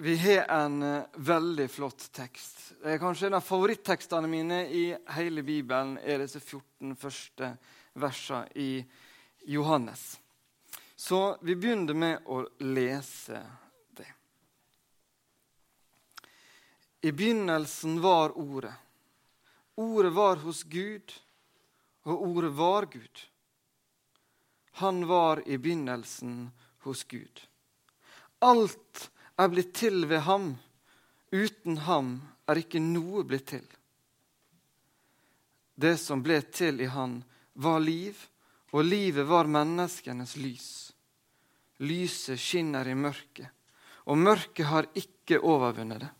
Vi har en eh, veldig flott tekst. Det er kanskje en av favorittekstene mine i hele Bibelen. er disse 14 første versene i Johannes. Så vi begynner med å lese det. I begynnelsen var Ordet. Ordet var hos Gud, og Ordet var Gud. Han var i begynnelsen hos Gud. Alt er blitt til ved ham. Uten ham er ikke noe blitt til. Det som ble til i han, var liv, og livet var menneskenes lys. Lyset skinner i mørket, og mørket har ikke overvunnet det.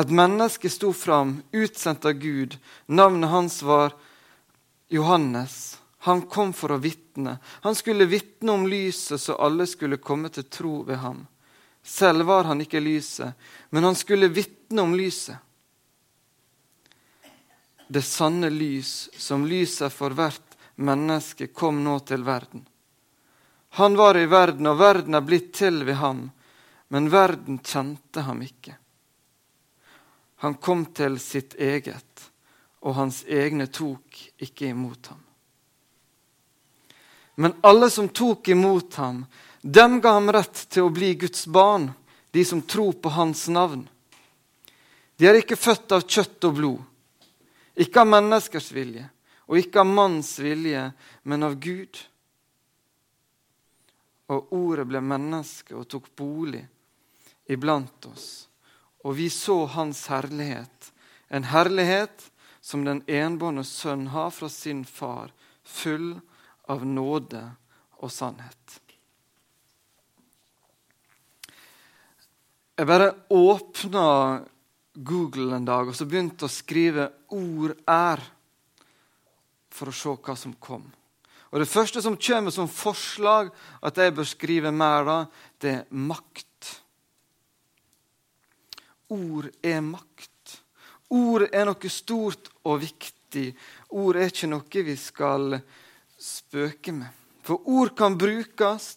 Et menneske sto fram, utsendt av Gud. Navnet hans var Johannes. Han kom for å vitne. Han skulle vitne om lyset, så alle skulle komme til tro ved ham. Selv var han ikke lyset, men han skulle vitne om lyset. Det sanne lys, som lyset for hvert menneske, kom nå til verden. Han var i verden, og verden er blitt til ved ham, men verden kjente ham ikke. Han kom til sitt eget, og hans egne tok ikke imot ham. Men alle som tok imot ham, dem ga ham rett til å bli Guds barn, de som tror på hans navn. De er ikke født av kjøtt og blod, ikke av menneskers vilje og ikke av manns vilje, men av Gud. Og ordet ble menneske og tok bolig iblant oss, og vi så hans herlighet, en herlighet som den enbårne sønn har fra sin far, full av av nåde og sannhet. Jeg bare åpna Google en dag og så begynte å skrive 'ord er' for å se hva som kom. Og Det første som kommer som forslag at jeg bør skrive mer, da, det er makt. Ord er makt. Ord er noe stort og viktig. Ord er ikke noe vi skal spøke med. For ord kan brukes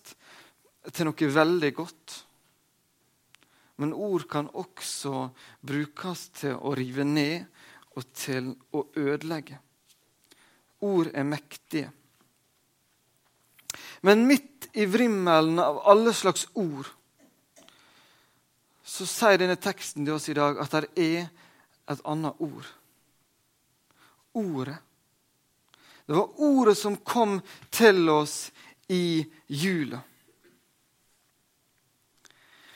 til noe veldig godt. Men ord kan også brukes til å rive ned og til å ødelegge. Ord er mektige. Men midt i vrimmelen av alle slags ord så sier denne teksten til oss i dag at det er et annet ord. Ordet det var ordet som kom til oss i jula.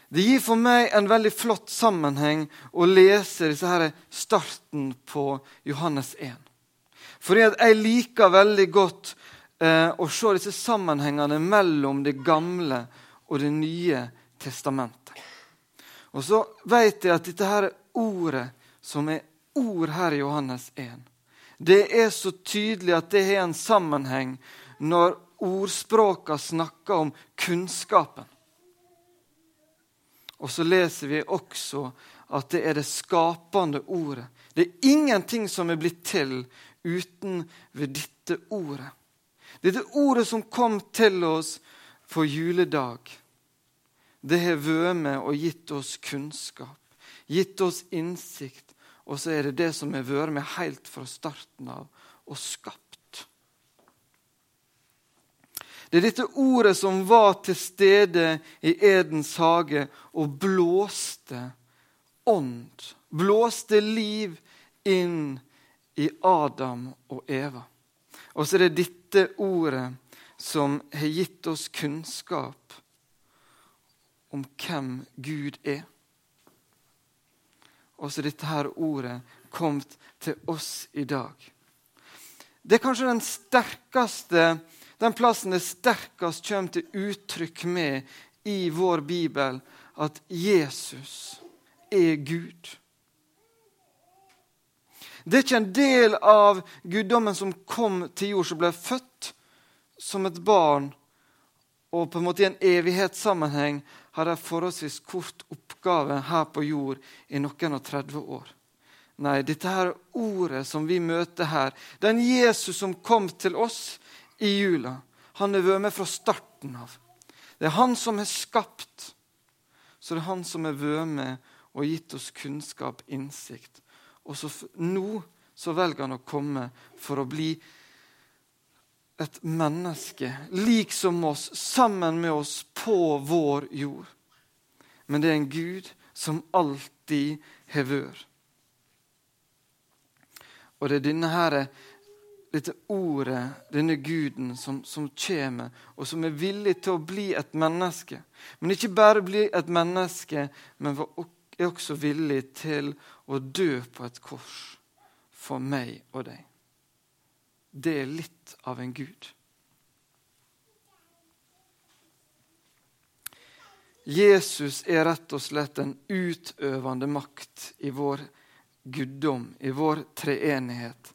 Det gir for meg en veldig flott sammenheng å lese disse her starten på Johannes 1. Fordi jeg liker veldig godt eh, å se disse sammenhengene mellom det gamle og det nye testamentet. Og så vet jeg at dette her ordet, som er ord her i Johannes 1, det er så tydelig at det har en sammenheng når ordspråka snakker om kunnskapen. Og så leser vi også at det er det skapende ordet. Det er ingenting som er blitt til uten ved dette ordet. Dette ordet som kom til oss for juledag, det har vært med og gitt oss kunnskap, gitt oss innsikt, og så er det det som har vært med helt fra starten av og skapt. Det er dette ordet som var til stede i Edens hage og blåste ånd, blåste liv inn i Adam og Eva. Og så er det dette ordet som har gitt oss kunnskap om hvem Gud er. Og så dette her ordet kommet til oss i dag. Det er kanskje den sterkeste, den plassen det sterkest kommer til uttrykk med i vår bibel, at Jesus er Gud. Det er ikke en del av guddommen som kom til jord, som ble født som et barn, og på en måte i en evighetssammenheng hadde en forholdsvis kort oppgave her på jord i noen og 30 år. Nei, dette her ordet som vi møter her, den Jesus som kom til oss i jula, han har vært med fra starten av. Det er han som har skapt. så det er han som er vært med og gitt oss kunnskap, innsikt. Og så nå så velger han å komme for å bli et menneske lik som oss, sammen med oss på vår jord. Men det er en Gud som alltid har vært. Og det er denne her, dette ordet, denne guden, som, som kommer, og som er villig til å bli et menneske. Men ikke bare bli et menneske, men er også villig til å dø på et kors for meg og deg. Det er litt av en gud. Jesus er rett og slett en utøvende makt i vår guddom, i vår treenighet.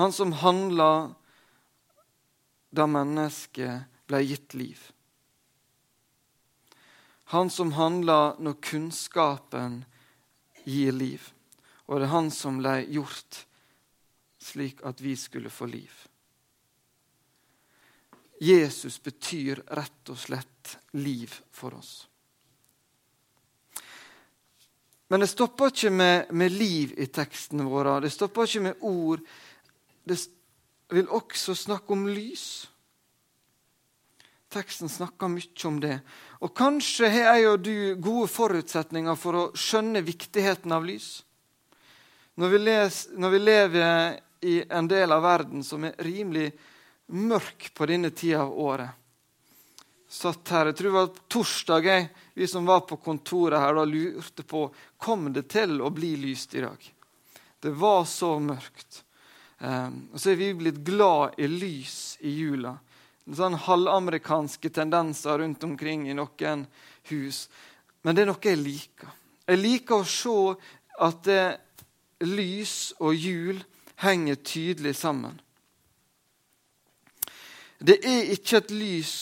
Han som handla da mennesket ble gitt liv. Han som handla når kunnskapen gir liv. Og det er han som ble gjort slik at vi skulle få liv. Jesus betyr rett og slett liv for oss. Men det stopper ikke med, med liv i tekstene våre. Det stopper ikke med ord. Det vil også snakke om lys. Teksten snakker mye om det. Og kanskje har jeg og du gode forutsetninger for å skjønne viktigheten av lys. Når vi, les, når vi lever i en del av verden som er rimelig mørk på denne tida av året satt her. Jeg tror det var torsdag jeg, vi som var på kontoret her, da lurte på kom det til å bli lyst i dag. Det var så mørkt. Um, og så er vi blitt glad i lys i jula. Sånn halvamerikanske tendenser rundt omkring i noen hus. Men det er noe jeg liker. Jeg liker å se at det, lys og jul henger tydelig sammen. Det er ikke et lys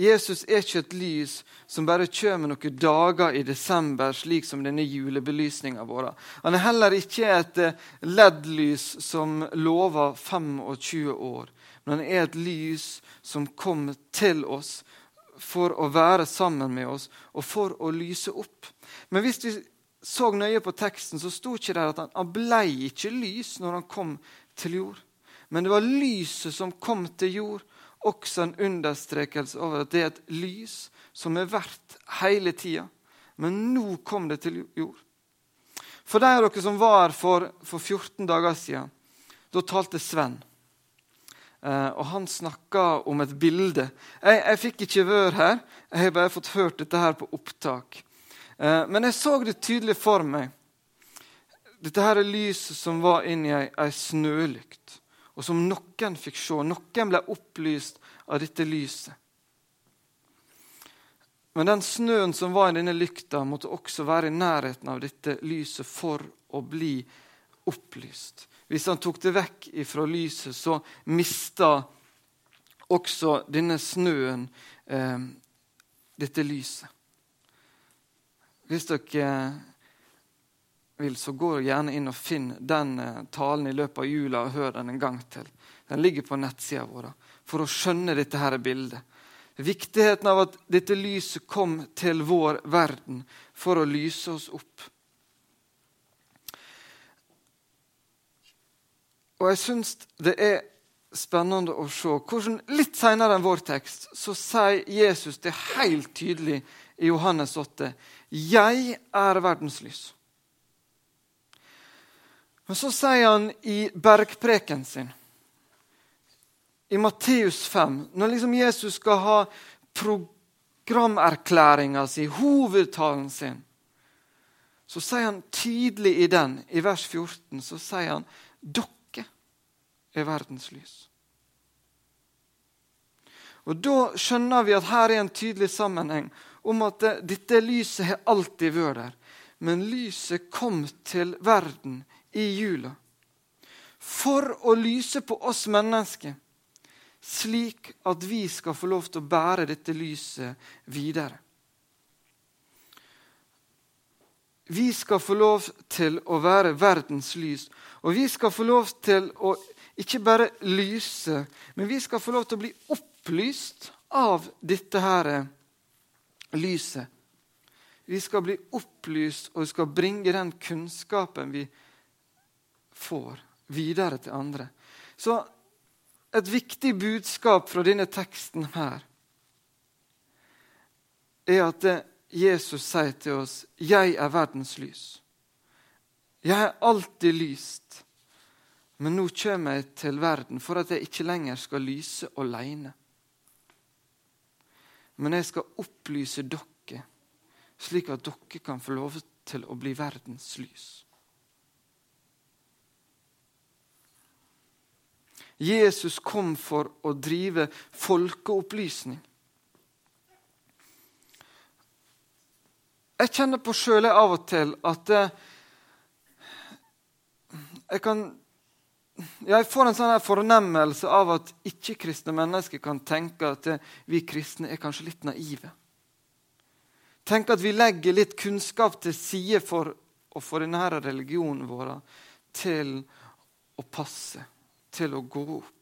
Jesus er ikke et lys som bare kommer noen dager i desember, slik som denne julebelysninga vår. Han er heller ikke et eh, LED-lys som lover 25 år. Men han er et lys som kom til oss for å være sammen med oss og for å lyse opp. Men hvis vi så nøye på teksten, så sto ikke det at han ble ikke lys når han kom til jord. Men det var lyset som kom til jord også en understrekelse over at det er et lys som er verdt hele tida. Men nå kom det til jord. For de av dere som var her for, for 14 dager siden, da talte Sven. Eh, og han snakka om et bilde. Jeg, jeg fikk ikke være her, jeg har bare fått hørt dette her på opptak. Eh, men jeg så det tydelig for meg. Dette her er lyset som var inni ei, ei snølykt og som noen fikk se. Noen ble opplyst av dette lyset. Men den snøen som var i denne lykta, måtte også være i nærheten av dette lyset for å bli opplyst. Hvis han tok det vekk fra lyset, så mista også denne snøen eh, dette lyset. Hvis dere vil, så gå gjerne inn og finn den eh, talen i løpet av jula og hør den en gang til. Den ligger på nettsida vår for å skjønne dette her bildet. Viktigheten av at dette lyset kom til vår verden for å lyse oss opp. Og jeg syns det er spennende å se hvordan litt senere enn vår tekst så sier Jesus det helt tydelig i Johannes 8. Jeg er verdens lys. Men så sier han i bergpreken sin, i Matteus 5, når liksom Jesus skal ha programerklæringa si, hovedtalen sin, så sier han tydelig i den, i vers 14, så sier han dere er verdens lys. Og Da skjønner vi at her er en tydelig sammenheng om at dette lyset har alltid vært der. Men lyset kom til verden i jula for å lyse på oss mennesker, slik at vi skal få lov til å bære dette lyset videre. Vi skal få lov til å være verdens lys, og vi skal få lov til å ikke bare lyse, men vi skal få lov til å bli opplyst av dette her lyset. Vi skal bli opplyst, og vi skal bringe den kunnskapen vi får, videre til andre. Så et viktig budskap fra denne teksten her er at Jesus sier til oss 'Jeg er verdens lys'. Jeg er alltid lyst, men nå kommer jeg til verden for at jeg ikke lenger skal lyse alene. Men jeg skal opplyse dere, slik at dere kan få lov til å bli verdens lys. Jesus kom for å drive folkeopplysning. Jeg kjenner på sjøl av og til at jeg kan jeg får en sånn fornemmelse av at ikke-kristne mennesker kan tenke at vi kristne er kanskje litt naive. Tenk at vi legger litt kunnskap til side for å få denne religionen vår til å passe til å gå opp.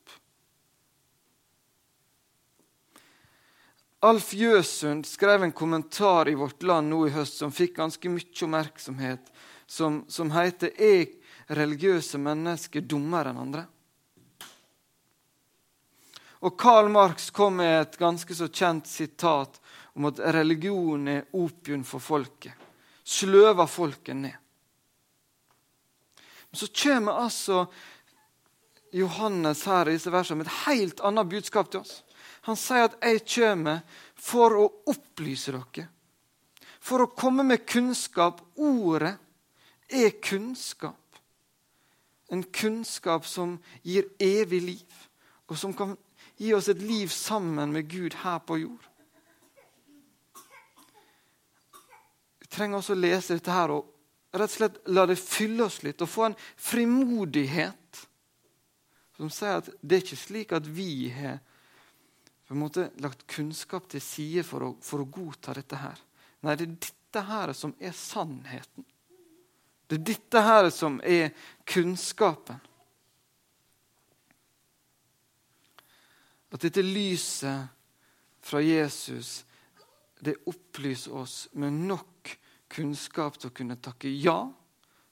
Alf Jøsund skrev en kommentar i Vårt Land nå i høst som fikk ganske mye oppmerksomhet, som, som heter 'Er religiøse mennesker dummere enn andre?' Og Karl Marx kom med et ganske så kjent sitat om at religion er opium for folket. Sløver folket ned. Men så kommer altså Johannes her i disse versene med et helt annet budskap til oss. Han sier at 'jeg kommer for å opplyse dere'. For å komme med kunnskap. Ordet er kunnskap. En kunnskap som gir evig liv, og som kan gi oss et liv sammen med Gud her på jord. Vi trenger også å lese dette her og rett og slett la det fylle oss litt, og få en frimodighet som sier at det er ikke slik at vi har på en måte lagt kunnskap til side for å, for å godta dette her. Nei, det er dette her som er sannheten. Det er dette her som er kunnskapen. At dette lyset fra Jesus det opplyser oss med nok kunnskap til å kunne takke ja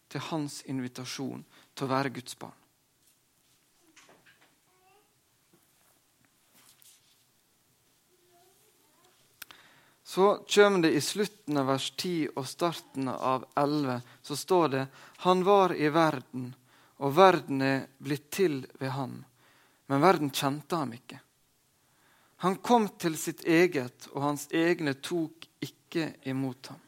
til hans invitasjon til å være Guds barn. Så kommer det i slutten av vers 10 og starten av 11, så står det Han var i verden, og verden er blitt til ved ham. Men verden kjente ham ikke. Han kom til sitt eget, og hans egne tok ikke imot ham.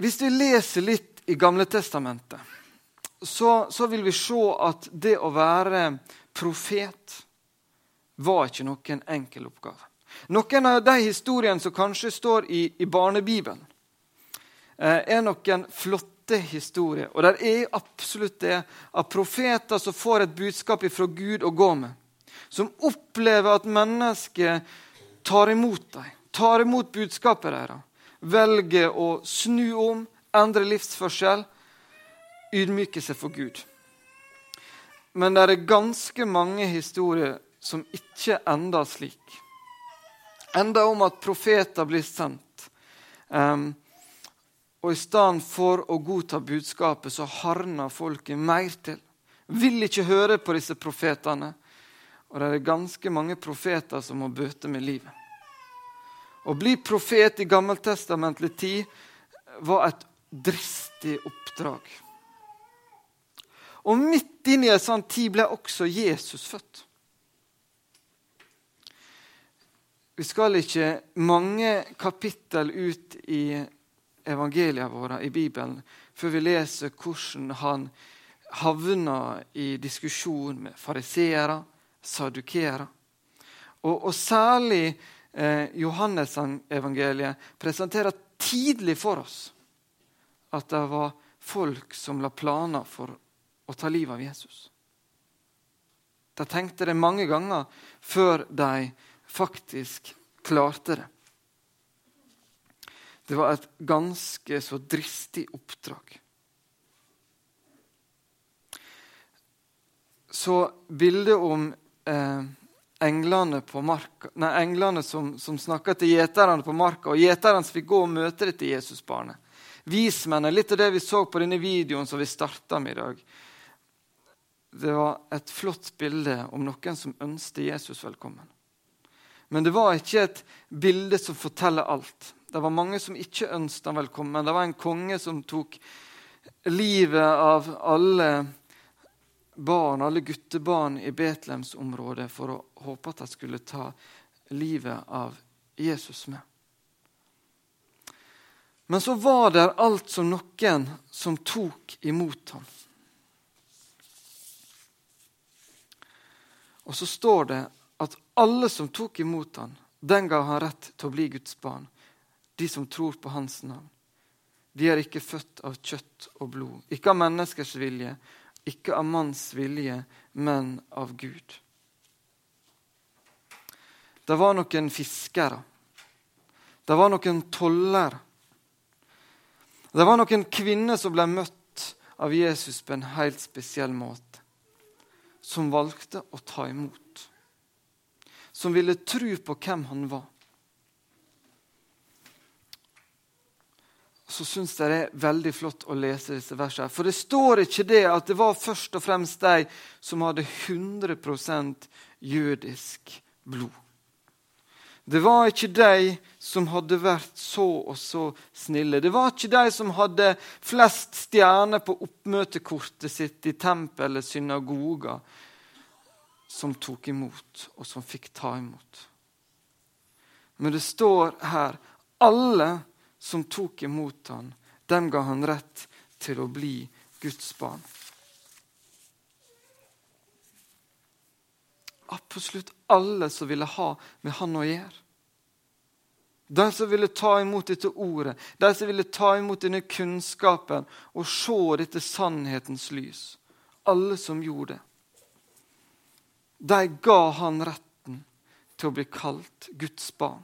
Hvis vi leser litt i Gamle Testamentet, så, så vil vi se at det å være profet var ikke noen enkel oppgave. Noen av de historiene som kanskje står i, i Barnebibelen, eh, er noen flotte historier. Og det er absolutt det av profeter som får et budskap fra Gud å gå med. Som opplever at mennesker tar imot dem, tar imot budskapet deres. Velger å snu om, endre livsførsel, ydmyke seg for Gud. Men det er ganske mange historier som ikke ender slik. Enda om at profeter blir sendt. Um, og i stedet for å godta budskapet, så hardner folket mer til. Vil ikke høre på disse profetene. Og det er ganske mange profeter som må bøte med livet. Å bli profet i gammeltestamentlig tid var et dristig oppdrag. Og midt inni en sånn tid ble også Jesus født. Vi skal ikke mange kapittel ut i evangeliene våre i Bibelen før vi leser hvordan han havna i diskusjon med fariseere, sadukere. Og, og, særlig eh, Johannes-evangeliet presenterer tidlig for oss at det var folk som la planer for å ta livet av Jesus. De tenkte det mange ganger før de faktisk klarte det. Det var et ganske så dristig oppdrag. Så bildet om eh, englene, marka, nei, englene som, som snakka til gjeterne på marka, og gjeterne fikk gå og møte dette Jesusbarnet. Vismennene, litt av det vi så på denne videoen som vi starta med i dag. Det var et flott bilde om noen som ønsket Jesus velkommen. Men det var ikke et bilde som forteller alt. Det var mange som ikke ønsket ham velkommen. Det var en konge som tok livet av alle barn, alle guttebarn i Betlehemsområdet for å håpe at de skulle ta livet av Jesus med. Men så var det alt som noen som tok imot ham. Og så står det at alle som tok imot ham, den ga han rett til å bli Guds barn. De som tror på hans navn. De er ikke født av kjøtt og blod, ikke av menneskers vilje, ikke av manns vilje, men av Gud. Det var noen fiskere. Det var noen toller. Det var noen kvinner som ble møtt av Jesus på en helt spesiell måte. Som valgte å ta imot. Som ville tro på hvem han var. så syns jeg det er veldig flott å lese disse versene. For det står ikke det at det var først og fremst de som hadde 100% jødisk blod. Det var ikke de som hadde vært så og så snille. Det var ikke de som hadde flest stjerner på oppmøtekortet sitt i tempelet, synagoga, som tok imot, og som fikk ta imot. Men det står her alle som tok imot han, dem ga han rett til å bli Guds barn. Absolutt alle som ville ha med han å gjøre. De som ville ta imot dette ordet, de som ville ta imot denne kunnskapen og se dette sannhetens lys. Alle som gjorde det. De ga han retten til å bli kalt Guds barn.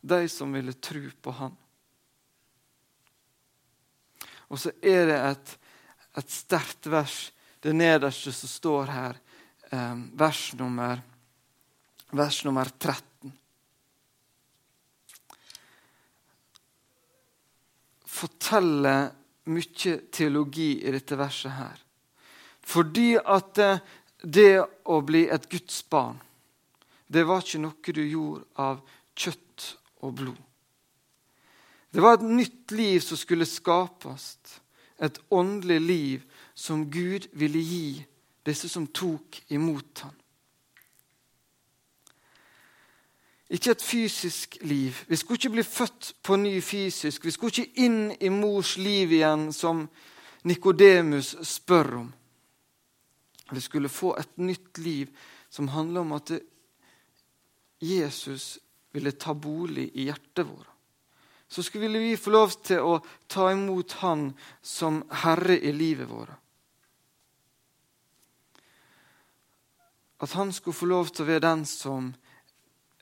De som ville tro på han. Og så er det et, et sterkt vers, det nederste som står her, eh, vers, nummer, vers nummer 13. Forteller mye teologi i dette verset her. Fordi at det å bli et Guds barn, det var ikke noe du gjorde av kjøtt og blod. Det var et nytt liv som skulle skapes. Et åndelig liv som Gud ville gi disse som tok imot ham. Ikke et fysisk liv. Vi skulle ikke bli født på ny fysisk. Vi skulle ikke inn i mors liv igjen, som Nikodemus spør om. Vi skulle få et nytt liv som handler om at Jesus ville ta bolig i hjertet vårt så skulle vi få lov til å ta imot Han som Herre i livet vårt. At Han skulle få lov til å være den som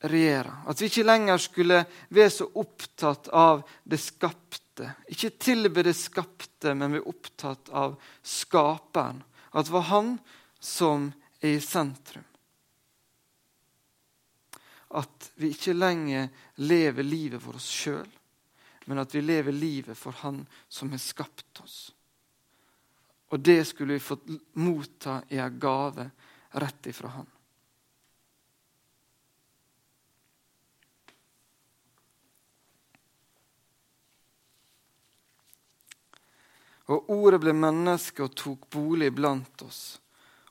regjerer. At vi ikke lenger skulle være så opptatt av det skapte. Ikke tilbe det skapte, men være opptatt av skaperen. At det var Han som er i sentrum. At vi ikke lenger lever livet for oss sjøl, men at vi lever livet for Han som har skapt oss. Og det skulle vi fått motta i en gave rett ifra Han. Og ordet ble menneske og tok bolig blant oss.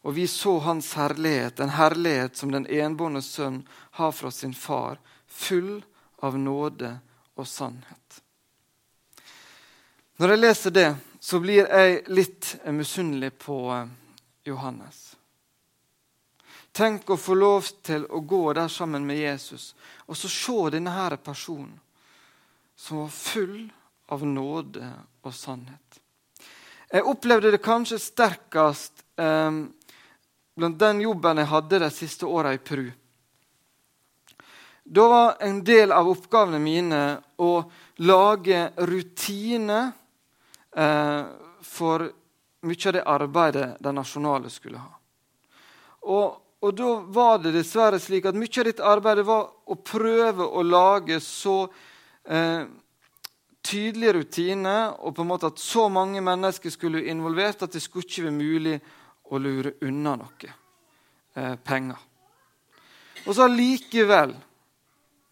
Og vi så hans herlighet, en herlighet som den enbårne sønn har fra sin far, full av nåde og sannhet. Når jeg leser det, så blir jeg litt misunnelig på eh, Johannes. Tenk å få lov til å gå der sammen med Jesus og så se denne her personen som var full av nåde og sannhet. Jeg opplevde det kanskje sterkest eh, blant den jobben jeg hadde de siste åra i Peru. Da var en del av oppgavene mine å lage rutiner eh, for mye av det arbeidet de nasjonale skulle ha. Og og da var det dessverre slik at mye av ditt arbeid var å prøve å lage så eh, tydelige rutiner og på en måte at så mange mennesker skulle involvert at det skulle ikke være mulig å lure unna noe eh, penger. Og så allikevel,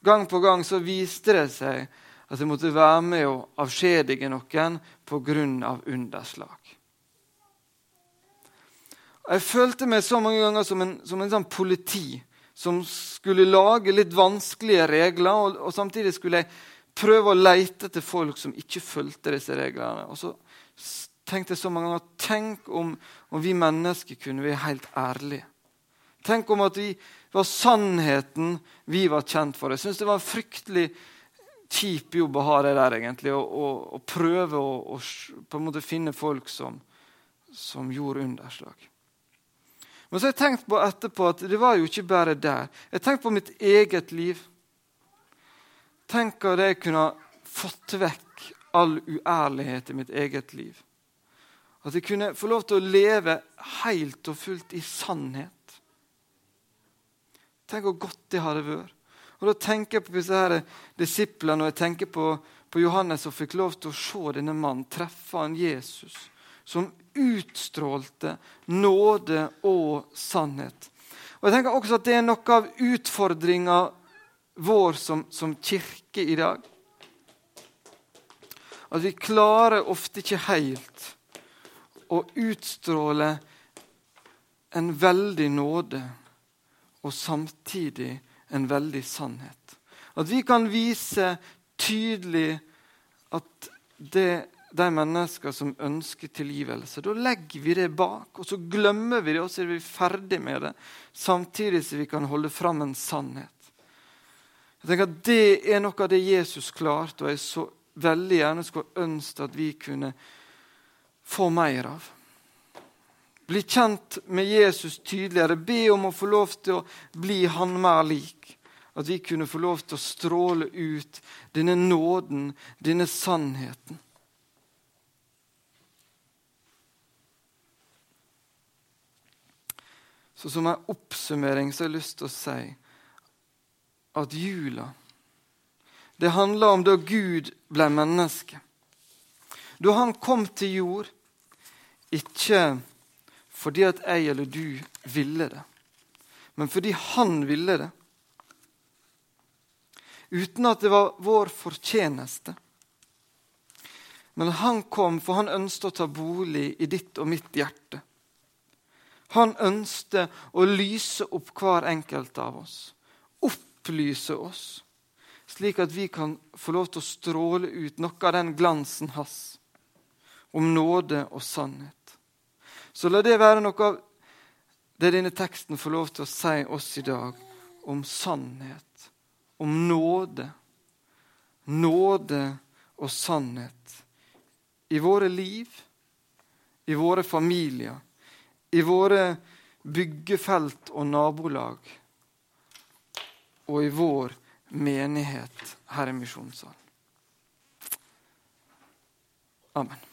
gang på gang, så viste det seg at jeg måtte være med å avskjedige noen pga. underslag. Jeg følte meg så mange ganger som en, som en sånn politi som skulle lage litt vanskelige regler, og, og, samtidig skulle jeg prøve å lete etter folk som ikke fulgte disse reglene. Og så tenkte det så mange ganger Tenk om, om vi mennesker kunne være helt ærlige. Tenk om at vi var sannheten vi var kjent for. Jeg syns det var en fryktelig kjip jobb å ha det der, egentlig. Å prøve å på en måte finne folk som, som gjorde underslag. Men så har jeg tenkt på etterpå at det var jo ikke bare der. Jeg har tenkt på mitt eget liv. Tenk at jeg kunne fått vekk all uærlighet i mitt eget liv. At jeg kunne få lov til å leve helt og fullt i sannhet. Tenk hvor godt det hadde vært. Og Da tenker jeg på disse her disiplene og jeg tenker på, på Johannes som fikk lov til å se denne mannen, treffe han Jesus, som utstrålte nåde og sannhet. Og jeg tenker også at Det er noe av utfordringa vår som, som, kirke i dag. At vi klarer ofte ikke helt å utstråle en veldig nåde og samtidig en veldig sannhet. At vi kan vise tydelig at det de mennesker som ønsker tilgivelse. Da legger vi det bak, og så glemmer vi det, og så er vi ferdig med det. Samtidig som vi kan holde fram en sannhet. Jeg tenker at Det er noe av det Jesus klarte, og jeg så veldig gjerne skulle ønske at vi kunne få mer av. Bli kjent med Jesus tydeligere. Be om å få lov til å bli han mer lik. At vi kunne få lov til å stråle ut denne nåden, denne sannheten. Så som en oppsummering så har jeg lyst til å si at jula det handler om da Gud ble menneske. Da han kom til jord, ikke fordi at jeg eller du ville det, men fordi han ville det. Uten at det var vår fortjeneste. Men han kom, for han ønsket å ta bolig i ditt og mitt hjerte. Han ønsket å lyse opp hver enkelt av oss. Opplyse oss, slik at vi kan få lov til å stråle ut noe av den glansen hans om nåde og sannhet. Så la det være noe av det denne teksten får lov til å si oss i dag om sannhet, om nåde. Nåde og sannhet i våre liv, i våre familier i våre byggefelt og nabolag og i vår menighet her i Misjonssalen. Amen.